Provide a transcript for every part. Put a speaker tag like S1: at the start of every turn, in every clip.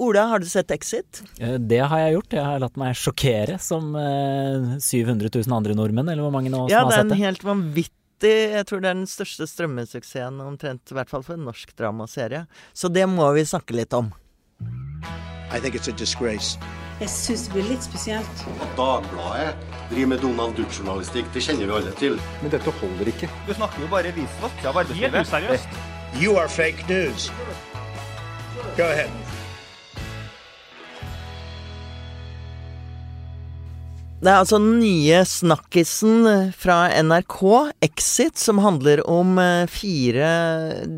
S1: Ola, har du sett Exit?
S2: Eh, det har jeg gjort. Jeg har latt meg sjokkere som 700 000 andre nordmenn, eller hvor mange nå
S1: ja,
S2: som har sett det?
S1: Ja, det er en helt vanvittig Jeg tror det er den største strømmesuksessen omtrent, i hvert fall for en norsk dramaserie. Så det må vi snakke litt om.
S3: I think it's a disgrace.
S4: Jeg syns det blir litt spesielt.
S5: At Dagbladet driver med Donald Duck-journalistikk, det kjenner vi alle til.
S6: Men dette holder ikke.
S7: Du snakker jo bare visvask av arbeidslivet. Helt useriøst.
S3: You are fake news. Go ahead.
S1: Det er altså den nye snakkisen fra NRK, Exit, som handler om eh, fire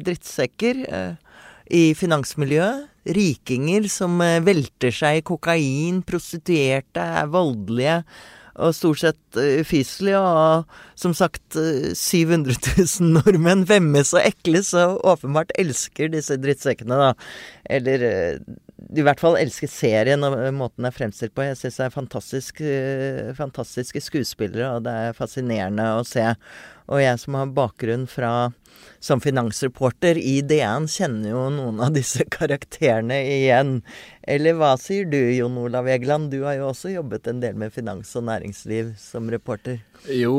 S1: drittsekker eh, i finansmiljøet. Rikinger som eh, velter seg i kokain, prostituerte, er voldelige og stort sett ufyselige. Og som sagt, 700 000 nordmenn vemmes og ekles og åpenbart elsker disse drittsekkene, da. Eller i hvert fall elsker serien og måten den er fremstilt på. Jeg syns det er fantastisk, fantastiske skuespillere, og det er fascinerende å se. Og jeg som har bakgrunn fra som finansreporter i DN, kjenner jo noen av disse karakterene igjen. Eller hva sier du, Jon Olav Egeland? Du har jo også jobbet en del med finans og næringsliv som reporter.
S8: Jo,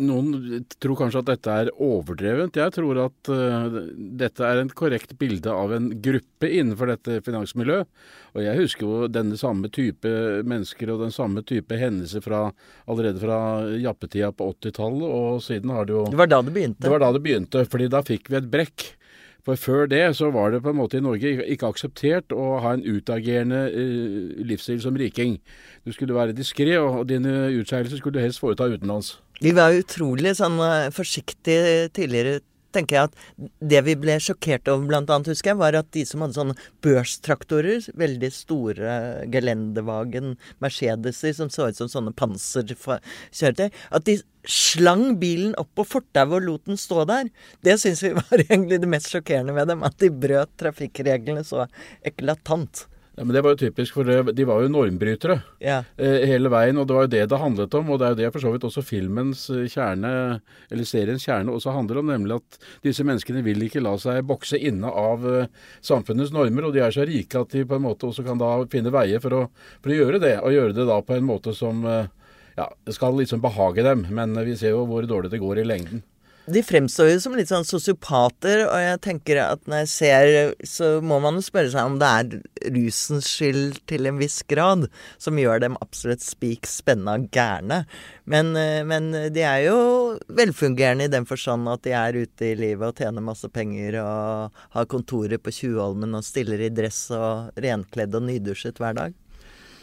S8: noen tror kanskje at dette er overdrevent. Jeg tror at uh, dette er en korrekt bilde av en gruppe innenfor dette finansmiljøet. Og jeg husker jo denne samme type mennesker og den samme type hendelser fra, allerede fra jappetida på 80-tallet, og siden har det jo
S1: Det var da det begynte?
S8: Det var da det begynte, fordi da fikk vi et brekk. For før det så var det på en måte i Norge ikke akseptert å ha en utagerende uh, livsstil som riking. Du skulle være diskré, og dine utskeielser skulle du helst foreta utenlands.
S1: Vi var utrolig sånn forsiktige tidligere, tenker jeg at det vi ble sjokkert over, blant annet, husker jeg, var at de som hadde sånne børstraktorer, veldig store gelendevagen Mercedeser som så ut som sånne panserkjøretøy, at de slang bilen opp på fortauet og lot den stå der. Det syns vi var egentlig det mest sjokkerende med dem, at de brøt trafikkreglene så eklatant.
S8: Ja, men Det var jo typisk, for det, de var jo normbrytere
S1: ja.
S8: eh, hele veien. Og det var jo det det handlet om. Og det er jo det for så vidt også filmens eh, kjerne, eller seriens kjerne, også handler om. Nemlig at disse menneskene vil ikke la seg bokse inne av eh, samfunnets normer. Og de er så rike at de på en måte også kan da finne veier for å, for å gjøre det. Og gjøre det da på en måte som eh, ja, skal liksom behage dem. Men vi ser jo hvor dårlig det går i lengden.
S1: De fremstår jo som litt sånn sosiopater, og jeg tenker at når jeg ser, så må man jo spørre seg om det er rusens skyld til en viss grad som gjør dem absolutt spik spenna gærne. Men, men, de er jo velfungerende i den forstand at de er ute i livet og tjener masse penger og har kontorer på Tjuvholmen og stiller i dress og renkledd og nydusjet hver dag.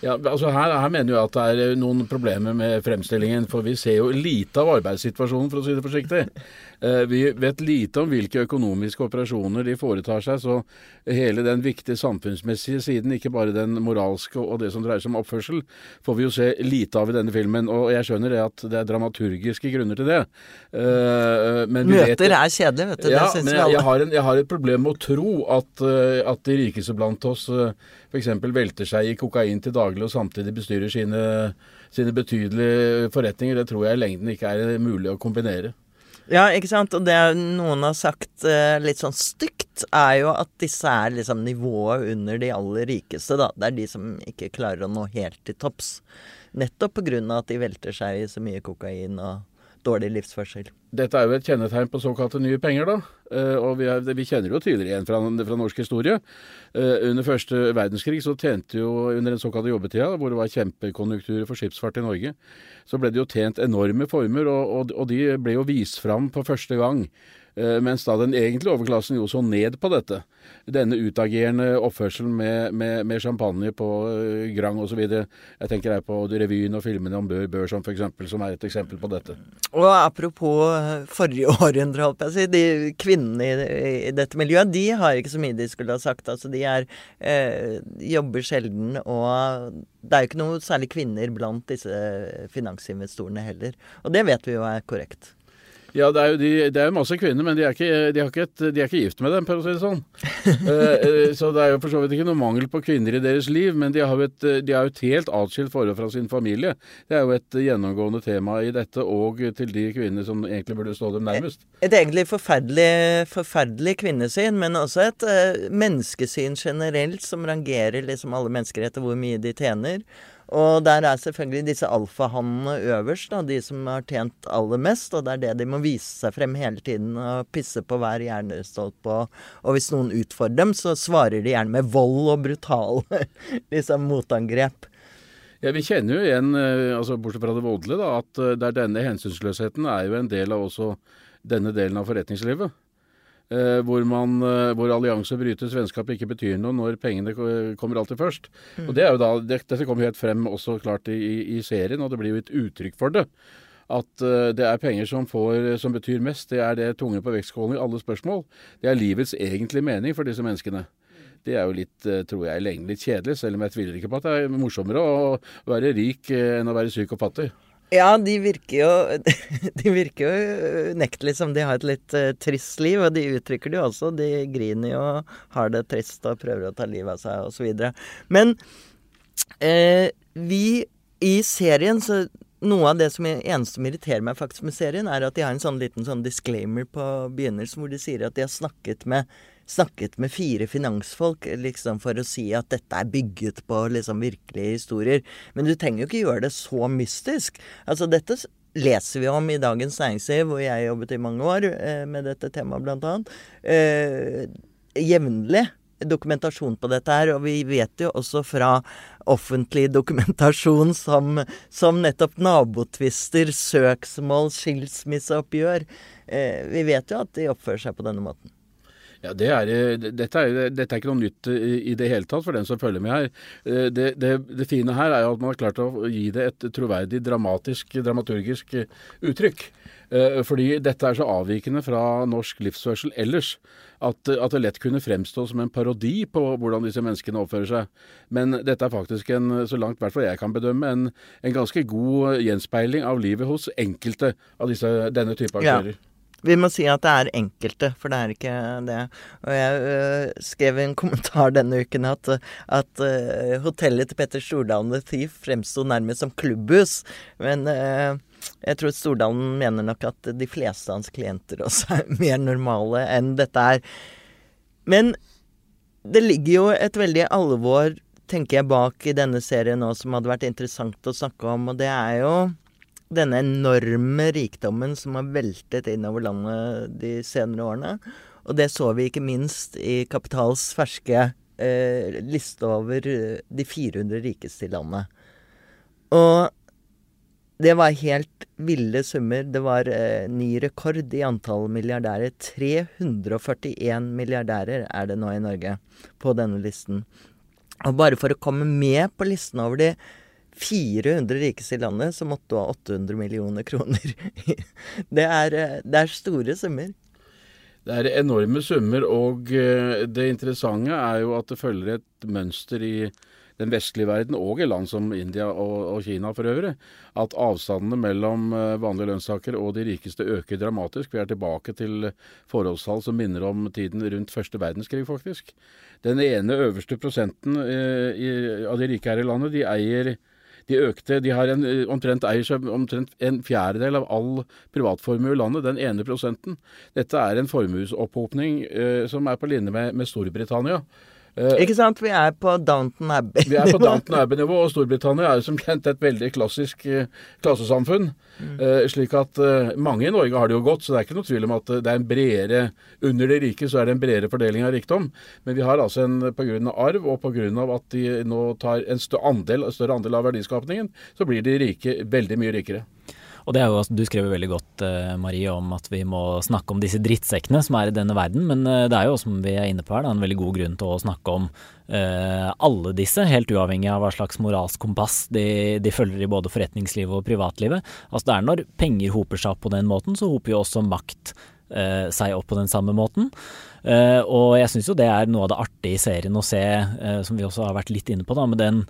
S8: Ja, altså her, her, mener jeg at det er noen problemer med fremstillingen. For vi ser jo lite av arbeidssituasjonen, for å si det forsiktig. Eh, vi vet lite om hvilke økonomiske operasjoner de foretar seg. Så hele den viktige samfunnsmessige siden, ikke bare den moralske og det som dreier seg om oppførsel, får vi jo se lite av i denne filmen. Og jeg skjønner det at det er dramaturgiske grunner til det.
S1: Eh, Møter vet, er kjedelig, vet du.
S8: Ja, det men jeg, jeg, har en, jeg, har et problem med å tro at, at de rikeste blant oss f.eks. velter seg i kokain til daglig og samtidig bestyrer sine, sine betydelige forretninger. Det tror jeg i lengden ikke er mulig å kombinere.
S1: Ja, ikke sant. Og det noen har sagt uh, litt sånn stygt, er jo at disse er liksom nivået under de aller rikeste, da. Det er de som ikke klarer å nå helt til topps. Nettopp av at de velter seg i så mye kokain og dårlig livsførsel.
S8: Dette er jo et kjennetegn på såkalte nye penger, da. Uh, og vi, er, vi, kjenner jo tydeligere igjen fra, fra norsk historie. Uh, under første verdenskrig så tjente jo under den såkalte jobbetida, hvor det var kjempekonjunkturer for skipsfart i Norge, så ble det jo tjent enorme former, og, og, og de ble jo vist fram for første gang. Uh, mens da den egentlige overklassen jo så ned på dette. Denne utagerende oppførselen med, med, med champagne på Grand Grang osv. Jeg tenker her på revyen og filmene om Bør Børson f.eks., som er et eksempel på dette.
S1: Og apropos forrige århundre, holdt jeg å si. De kvinnene i, i, dette miljøet, de har ikke så mye de skulle ha sagt. Altså, de er, eh, jobber sjelden, og det er jo ikke noe særlig kvinner blant disse finansinvestorene heller. Og det vet vi jo er korrekt.
S8: Ja, det er jo de, det er jo masse kvinner, men de er, ikke, de, ikke et, de er ikke, gift med dem, for å si det sånn. uh, så det er jo for så vidt ikke noe mangel på kvinner i deres liv, men de har jo et, de har et helt atskilt forhold fra sin familie. Det er jo et gjennomgående tema i dette, og til de kvinner som egentlig burde stå dem nærmest.
S1: Et, et egentlig forferdelig, forferdelig, kvinnesyn, men også et uh, menneskesyn generelt, som rangerer liksom alle mennesker etter hvor mye de tjener. Og der er selvfølgelig disse alfahannene øverst, da, de som har tjent aller mest. Og det er det de må vise seg frem hele tiden og pisse på hver hjernestolpe. Og, og hvis noen utfordrer dem, så svarer de gjerne med vold og brutale liksom, motangrep.
S8: Ja, Vi kjenner jo igjen, eh, altså bortsett fra det voldelige, da, at eh, det er denne hensynsløsheten er jo en del av også denne delen av forretningslivet. Eh, hvor, man, uh, hvor allianse brytes, vennskap ikke betyr noe når pengene kommer alltid først. Mm. Og det er jo da, det, Dette kommer helt frem også klart i, i, serien, og det blir jo et uttrykk for det. At uh, det er penger som, får, som betyr mest. Det er det tunge på vektskålen i alle spørsmål. Det er livets egentlige mening for disse menneskene. Det er jo litt, tror jeg, lenge litt kjedelig, selv om jeg tviler ikke på at det er morsommere å være rik enn å være syk og fattig.
S1: Ja, de virker jo De virker jo unektelig som de har et litt uh, trist liv, og de uttrykker det jo også. De griner jo har det trist og prøver å ta livet av seg osv. Men uh, vi i serien så noe av det som eneste som irriterer meg faktisk med serien, er at de har en sånn liten sånn disclaimer på begynnelsen hvor de sier at de har snakket med snakket med fire finansfolk liksom for å si at dette er bygget på liksom virkelige historier. Men du trenger jo ikke gjøre det så mystisk. Altså dette leser vi om i Dagens Næringsliv, hvor jeg jobbet i mange år eh, med dette temaet bl.a. Eh, jevnlig dokumentasjon på dette her, og vi vet jo også fra offentlig dokumentasjon som, som nettopp nabotvister, søksmål, skilsmisseoppgjør. Eh, vi vet jo at de oppfører seg på denne måten.
S8: Ja, det er, dette, er, dette, er, ikke noe nytt i det hele tatt for den som følger med her. Eh, det, det, det fine her er jo at man har klart å gi det et troverdig, dramatisk, dramaturgisk uttrykk. Eh, fordi dette er så avvikende fra norsk livsførsel ellers at, at, det lett kunne fremstå som en parodi på hvordan disse menneskene oppfører seg. Men dette er faktisk en, så langt hvert fall jeg kan bedømme, en, en ganske god gjenspeiling av livet hos enkelte av disse, denne type aktører. Ja.
S1: Vi må si at det er enkelte, for det er ikke det. Og jeg øh, skrev en kommentar denne uken at, at øh, hotellet til Petter Stordalen The Thief fremsto nærmest som klubbhus. Men øh, jeg tror Stordalen mener nok at de fleste av hans klienter også er mer normale enn dette er. Men det ligger jo et veldig alvor, tenker jeg, bak i denne serien nå som hadde vært interessant å snakke om, og det er jo denne enorme rikdommen som har veltet innover landet de senere årene. Og det så vi ikke minst i Kapitals ferske eh, liste over eh, de 400 rikeste i landet. Og det var helt ville summer. Det var eh, ny rekord i antall milliardærer. 341 milliardærer er det nå i Norge på denne listen. Og bare for å komme med på listen over de 400 rikeste i landet så måtte du ha 800 millioner kroner. det, er, eh, det er store summer.
S8: Det er enorme summer, og eh, det interessante er jo at det følger et mønster i den vestlige verden, og i land som India og, og Kina for øvrig, at avstandene mellom eh, vanlige lønnstakere og de rikeste øker dramatisk. Vi er tilbake til forholdstall som minner om tiden rundt første verdenskrig, faktisk. Den ene øverste prosenten eh, i, av de rike her i landet, de eier de økte. De har en, eh, omtrent eier seg omtrent en fjerdedel av all privatformue i landet, den ene prosenten. Dette er en formuesopphopning eh, som er på linje med, med Storbritannia.
S1: Uh, ikke sant? Vi er på Downton Abbey.
S8: Vi er på Downton Abbey-nivå, og Storbritannia er jo som kjent et veldig klassisk uh, klassesamfunn. Mm. Uh, slik at mange i Norge har det jo godt, så det er ikke noe tvil om at det er en bredere Under de rike så er det en bredere fordeling av rikdom. Men vi har altså en pga. arv, og pga. at de nå tar en større andel, større andel av verdiskapningen, så blir de rike veldig mye rikere.
S2: Og det er jo, Du skriver veldig godt uh, Marie, om at vi må snakke om disse drittsekkene som er i denne verden, men uh, det er jo som vi er inne på her, en veldig god grunn til å snakke om uh, alle disse, helt uavhengig av hva slags moralsk kompass de, de, følger i både forretningslivet og privatlivet. Altså Det er når penger hoper seg opp på den måten, så hoper jo også makt seg opp på den samme måten. og jeg syns jo det er noe av det artige i serien å se, som vi også har vært litt inne på, da, med den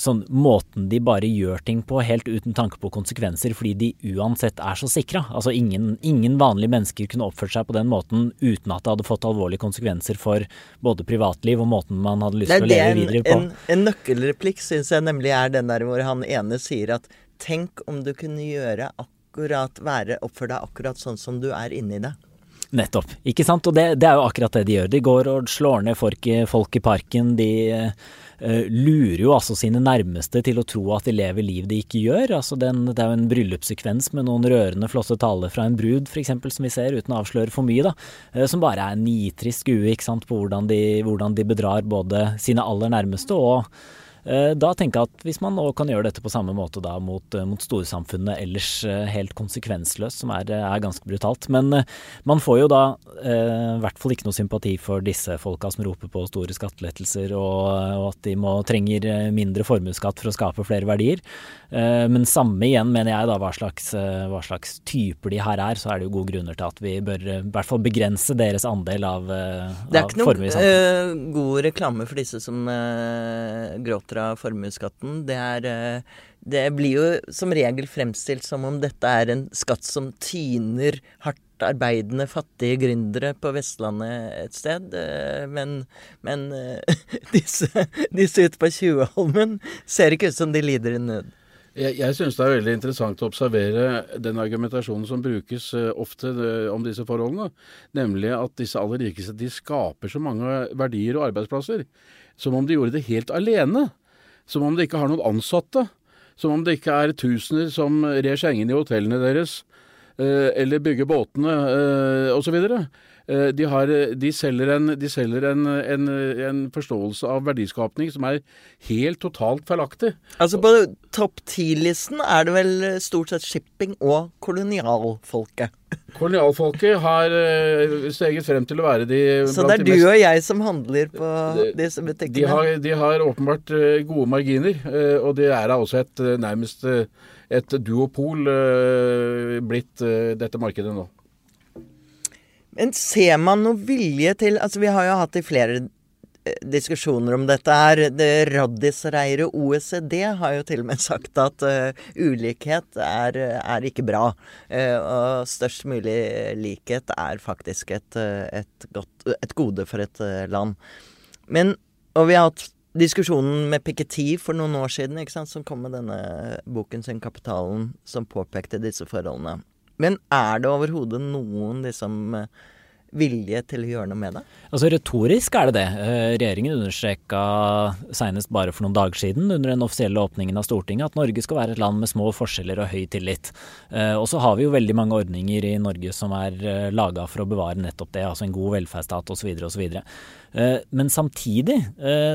S2: sånn måten de bare gjør ting på helt uten tanke på konsekvenser, fordi de uansett er så sikra. Altså ingen, ingen, vanlige mennesker kunne oppført seg på den måten uten at det hadde fått alvorlige konsekvenser for både privatliv og måten man hadde lyst til å leve videre på.
S1: En, en nøkkelreplikk syns jeg nemlig er den der hvor han ene sier at tenk om du kunne gjøre akkurat, være, oppføre deg akkurat sånn som du er inni det.
S2: Nettopp. Ikke sant. Og det, det, er jo akkurat det de gjør. De går og slår ned folk, folk i parken. De uh, lurer jo altså sine nærmeste til å tro at de lever liv de ikke gjør. Altså den, det er jo en bryllupssekvens med noen rørende flotte taler fra en brud, f.eks., som vi ser, uten å avsløre for mye, da. Uh, som bare er ikke sant, på hvordan de, hvordan de bedrar både sine aller nærmeste og da tenker jeg at hvis man nå kan gjøre dette på samme måte da mot, eh, mot storsamfunnet ellers eh, helt konsekvensløst, som er, er, ganske brutalt. Men man får jo da i hvert fall ikke noe sympati for disse folka som roper på store skattelettelser og, og at de må trenger mindre formuesskatt for å skape flere verdier. Men samme igjen, mener jeg, da hva slags, hva slags, typer de her er, så er det jo gode grunner til at vi bør i hvert fall begrense deres andel av, av
S1: Det er ikke noe god reklame for disse som uh, gråter av formuesskatten, det er eh, Det blir jo som regel fremstilt som om dette er en skatt som tyner hardt arbeidende, fattige gründere på Vestlandet et sted. Eh, men, men eh, disse, disse ute på Tjuvholmen ser ikke ut som de lider i nød.
S8: Jeg, jeg syns det er veldig interessant å observere den argumentasjonen som brukes ofte om disse forholdene. Nemlig at disse aller rikeste de skaper så mange verdier og arbeidsplasser. Som om de gjorde det helt alene. Som om det ikke har noen ansatte. Som om det ikke er tusener som rer seg i hotellene deres, eh, eller bygger båtene, eh, osv. Eh, de, har, de selger, en, de selger en, en, en, forståelse av verdiskapning som er helt totalt feilaktig.
S1: Altså På topp ti-listen er det vel stort sett shipping og kolonialfolket.
S8: Kolonialfolket har uh, steget frem til å være de
S1: Så det er du og jeg som handler på disse butikkene?
S8: De har, de har åpenbart gode marginer, og det er da også et nærmest et duopol blitt dette markedet nå.
S1: Men ser man noe vilje til Altså, vi har jo hatt i flere diskusjoner om dette her. Det Raddisreiret OECD har jo til og med sagt at uh, ulikhet er, er, ikke bra. Uh, og størst mulig likhet er faktisk et, et, godt, et gode for et land. Men, og vi har hatt diskusjonen med Piketty for noen år siden, som kom med denne boken sin 'Kapitalen', som påpekte disse forholdene. Men er det overhodet noen liksom vilje til å gjøre noe med det?
S2: Altså Retorisk er det det. Eh, regjeringen understreka senest bare for noen dager siden under den offisielle åpningen av Stortinget at Norge skal være et land med små forskjeller og høy tillit. Eh, og så har vi jo veldig mange ordninger i Norge som er eh, laga for å bevare nettopp det, altså en god velferdsstat osv. osv. Men samtidig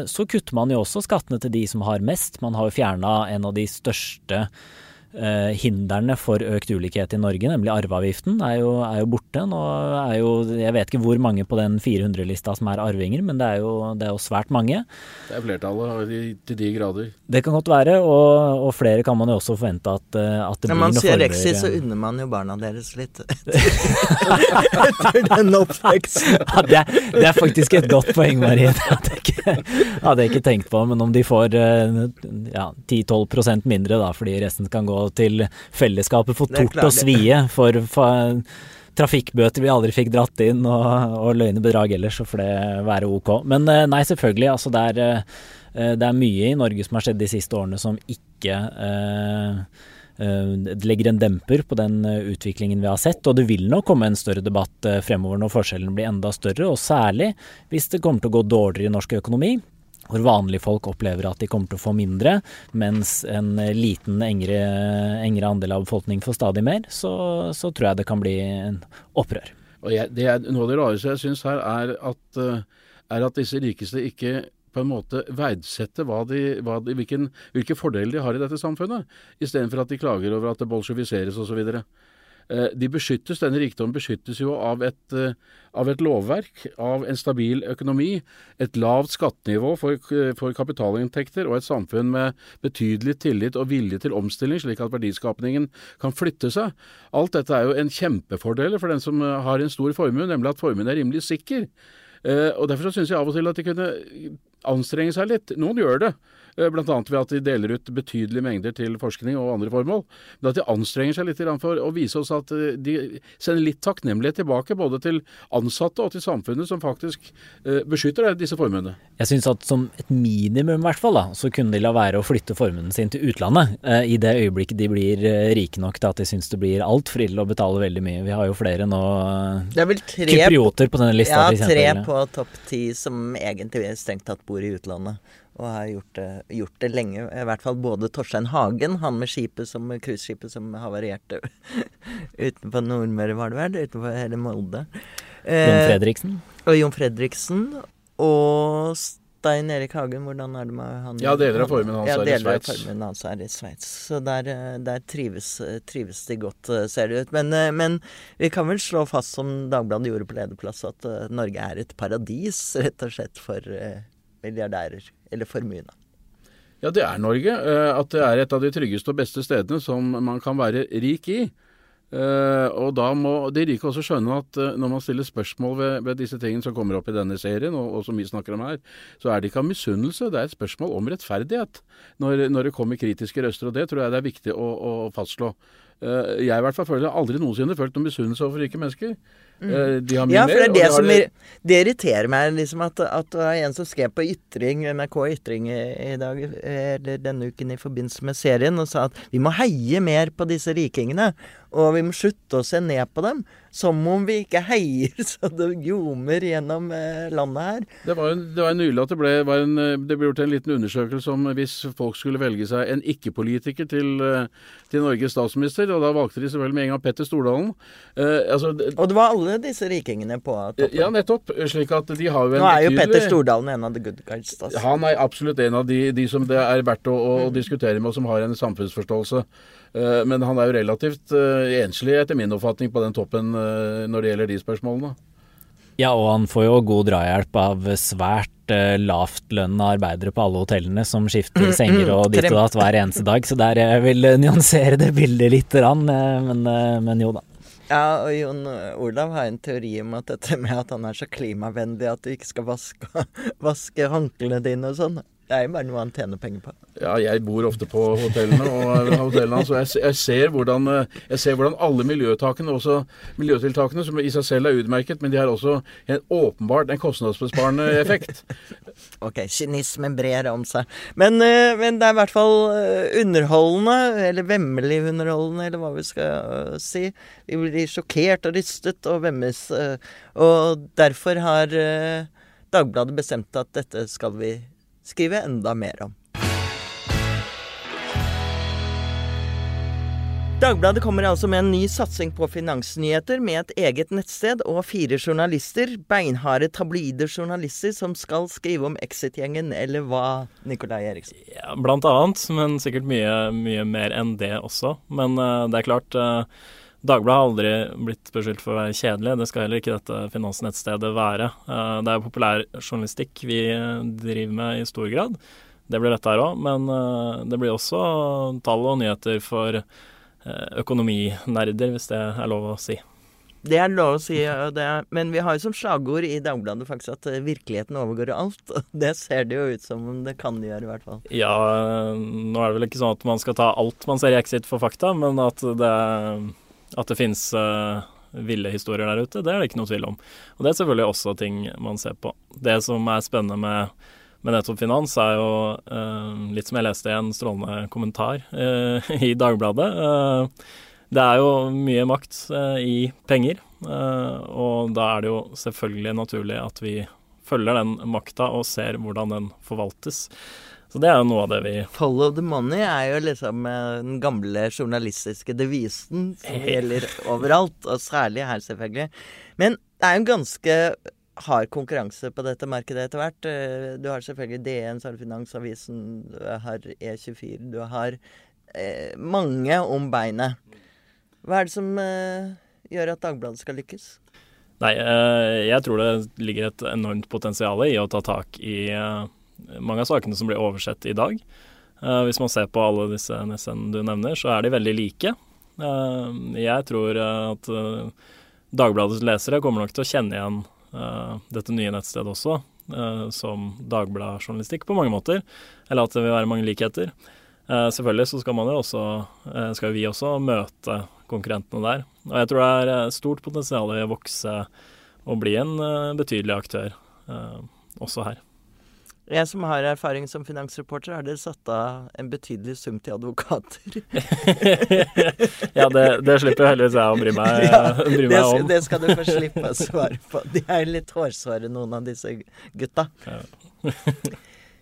S2: så kutter man jo også skattene til de som har mest. Man har jo fjerna en av de største eh, hindrene for økt ulikhet i Norge, nemlig arveavgiften, er jo, er jo borte. Nå er jo, jeg vet ikke hvor mange på den 400-lista som er arvinger, men det er, jo, det er jo svært mange.
S8: Det er flertallet til de grader.
S2: Det kan godt være, og, og flere kan man jo også forvente at, eh, at det Når blir
S1: noen former Når man sier Rexi, så unner man jo barna deres litt. Etter den oppveksten.
S2: Ja, det, er, det, er faktisk et godt poeng, Marie. Det hadde jeg ikke, hadde jeg ikke tenkt på. Men om de får eh, ja, 10-12% mindre da, fordi resten kan gå til fellesskapet for tort og svie, for, for trafikkbøter vi aldri fikk dratt inn, og, og løgne bedrag ellers, så får det være ok. Men eh, nei, selvfølgelig. Altså det er, eh, det er mye i Norge som har skjedd de siste årene som ikke eh, det legger en demper på den utviklingen vi har sett. Og det vil nok komme en større debatt fremover når forskjellene blir enda større, og særlig hvis det kommer til å gå dårligere i norsk økonomi hvor vanlige folk opplever at de kommer til å få mindre, mens en liten, engre, engre andel av befolkningen får stadig mer, så, så, tror jeg det kan bli en opprør.
S8: Jeg, det er, noe av det rareste jeg syns her, er at, eh, er at, disse rikeste ikke på en måte verdsette hva de, hva de, hvilken, hvilke fordeler de har i dette samfunnet, istedenfor at de klager over at det bolsjeviseres osv. Eh, de beskyttes, Denne rikdommen beskyttes jo av et, eh, av et, lovverk, av en stabil økonomi, et lavt skattenivå for, for, kapitalinntekter og et samfunn med betydelig tillit og vilje til omstilling, slik at verdiskapningen kan flytte seg. Alt dette er jo en kjempefordel for den som eh, har en stor formue, nemlig at formuen er rimelig sikker. Og Derfor syns jeg av og til at de kunne anstrenge seg litt. Noen gjør det. Eh, Bl.a. ved at de deler ut betydelige mengder til forskning og andre formål. Men at de anstrenger seg litt grann for å vise oss at eh, de sender litt takknemlighet tilbake, både til ansatte og til samfunnet, som faktisk eh, beskytter disse formuene.
S2: Jeg syns at som et minimum, i hvert fall, da, så kunne de la være å flytte formuen sin til utlandet. I det øyeblikket de blir rike nok til at de syns det blir altfor ille å betale veldig mye. Vi har jo flere nå
S1: Det er vel tre,
S2: kyprioter på denne lista,
S1: ja, tre på topp ti som egentlig strengt tatt bor i utlandet. Og har gjort det, gjort det lenge. I hvert fall både Torstein Hagen, han med skipet som cruiseskipet som havarerte utenfor Nordmøre, var det vel? Utenfor hele Molde.
S2: Jon
S1: Eh,
S2: Fredriksen.
S1: og Jon Fredriksen. Og Stein Erik Hagen, hvordan er det med han?
S8: Ja, deler av formen hans
S1: ja,
S8: er i
S1: deler av
S8: Sveits.
S1: formuen hans er i Sveits. Så der, eh, der trives, trives de godt, eh, ser det ut. Men, eh, men vi kan vel slå fast, som Dagbladet gjorde på lederplass, at Norge er et paradis, rett og slett, for eh, milliardærer. Eller formuende.
S8: Ja, det er Norge. eh, At det er et av de tryggeste og beste stedene som man kan være rik i. Eh, og da må de rike også skjønne at eh, når man stiller spørsmål ved, ved disse tingene som kommer opp i denne serien, og, og som vi snakker om her, så er det ikke av misunnelse, det er et spørsmål om rettferdighet. Når, når det kommer kritiske røster, og det tror jeg det er viktig å, å fastslå. Eh, jeg i hvert fall føler aldri noensinne følt noen misunnelse overfor rike mennesker. Eh, de har mye
S1: Ja, for det er det
S8: de
S1: som ir- det irriterer meg, liksom at, at det var en som skrev på Ytring, NRK Ytring i, i dag, eller denne uken i forbindelse med serien, og sa at vi må heie mer på disse rikingene, og vi må slutte å se ned på dem. Som om vi ikke heier så det ljomer gjennom eh, landet her.
S8: Det var, en, det var nylig at det ble, var en, eh, det ble gjort en liten undersøkelse om hvis folk skulle velge seg en ikke-politiker til, eh, til Norges statsminister, og da valgte de selvfølgelig med en gang Petter Stordalen. Eh, altså,
S1: Og det var alle disse rikingene på toppen.
S8: ja, nettopp. Slik at de har jo en
S1: Nå er jo
S8: betydelig-
S1: Petter Stordalen en av the good guys. Da.
S8: Han er absolutt en av de, de som det er verdt å, å diskutere med, og som har en samfunnsforståelse. Eh, Men han er jo relativt eh, enslig, etter min oppfatning, på den toppen eh, når det gjelder de spørsmålene.
S2: Ja, og han får jo god drahjelp av svært eh, lavtlønna arbeidere på alle hotellene som skifter senger og ditt og datt hver eneste dag, så der jeg vil jeg nyansere det bildet litt, men, men jo da.
S1: Ja, og Jon Olav har en teori om at dette med at han er så klimavennlig at du ikke skal vaske, vaske håndklærne dine og sånn, det er jo bare noe han tjener penger på.
S8: Ja, jeg bor ofte på hotellene, og hotellene så jeg, jeg, ser hvordan, eh, jeg ser hvordan alle miljøtakene, også miljøtiltakene, som i seg selv er utmerket, men de har også en, åpenbart en kostnadsbesparende effekt.
S1: Ok, kynismen brer om seg. Men, eh, men det er i hvert fall eh, underholdende, eller vemmelig underholdende, eller hva vi skal eh, si. Vi blir sjokkert og rystet og vemmes. eh, og derfor har eh, Dagbladet bestemt at dette skal vi skrive enda mer om. Dagbladet kommer altså med en ny satsing på finansnyheter, med et eget nettsted og fire journalister. Beinharde tabloide journalister som skal skrive om Exit-gjengen, eller hva, Nikolai Eriksen?
S6: Ja, blant annet, men sikkert mye, mye mer enn det også. Men uh, det er klart, uh, Dagbladet har aldri blitt beskyldt for å være kjedelig. Det skal heller ikke dette finansnettstedet være. Eh, det er populærjournalistikk vi eh, driver med i stor grad. Det blir dette her òg, men eh, det blir også tall og nyheter for eh, økonominerder, hvis det er lov å si.
S1: Det er lov å si, det er, men vi har jo som slagord i Dagbladet faktisk at virkeligheten overgår alt. Og det ser det jo ut som om det kan gjøre, i hvert fall.
S6: Ja, nå er det vel ikke sånn at man skal ta alt man ser i Exit for fakta, men at det, at det finnes uh, ville historier der ute, det er det ikke noe tvil om. Og det er selvfølgelig også ting man ser på. Det som er spennende med, med nettopp finans, er jo uh, litt som jeg leste i en strålende kommentar uh, i Dagbladet. Det er jo mye makt i penger, og da er det jo selvfølgelig naturlig at vi følger den makta og ser hvordan den forvaltes. Så det er jo noe av det vi
S1: Follow the money er jo liksom eh, den gamle journalistiske devisen som gjelder overalt, og særlig her, selvfølgelig. Men det er jo en ganske hard konkurranse på dette markedet etter hvert. Eh, Du har selvfølgelig DN, så har du Finansavisen, du har E24, du har eh, mange om beinet. Hva er det som eh, gjør at Dagbladet skal lykkes?
S6: Nei, eh, jeg tror det ligger et enormt potensial i å ta tak i eh, mange av sakene som blir oversett i dag. Eh, Hvis man ser på alle disse NSN du nevner, så er de veldig like. Eh, Jeg tror eh, at Dagbladets lesere kommer nok til å kjenne igjen dette nye nettstedet også. som Dagbladet-journalistikk på mange måter. Eller at det vil være mange likheter. Selvfølgelig så skal man jo også, skal vi også møte konkurrentene der. Og jeg tror det er stort potensial i å vokse og bli en betydelig aktør også her.
S1: Jeg som har erfaring som finansreporter, har dere satt av en betydelig sum til advokater?
S6: ja, det, det, slipper heldigvis jeg å bry meg, ja, bry meg
S1: om. Det skal du få slippe å svare på. De er litt hårsåre, noen av disse gutta. Ja.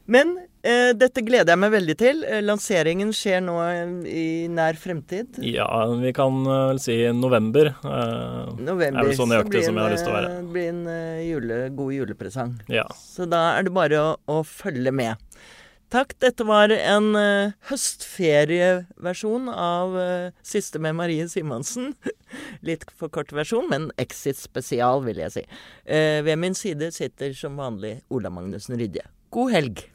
S1: Men eh, dette gleder jeg meg veldig til. Eh, lanseringen skjer nå eh, i nær fremtid.
S6: Ja, vi kan eh, vel si november. Eh,
S1: november.
S6: Er vel så nøyaktig som jeg har lyst til å være.
S1: Det blir en jule, god julepresang.
S6: Ja.
S1: Så da er det bare å, å følge med. Takk. Dette var en uh, høstferieversjon av uh, Siste med Marie Simonsen. Litt for kort versjon, men Exit spesial, vil jeg si. Uh, ved min side sitter som vanlig Ola Magnussen Rydje. God helg.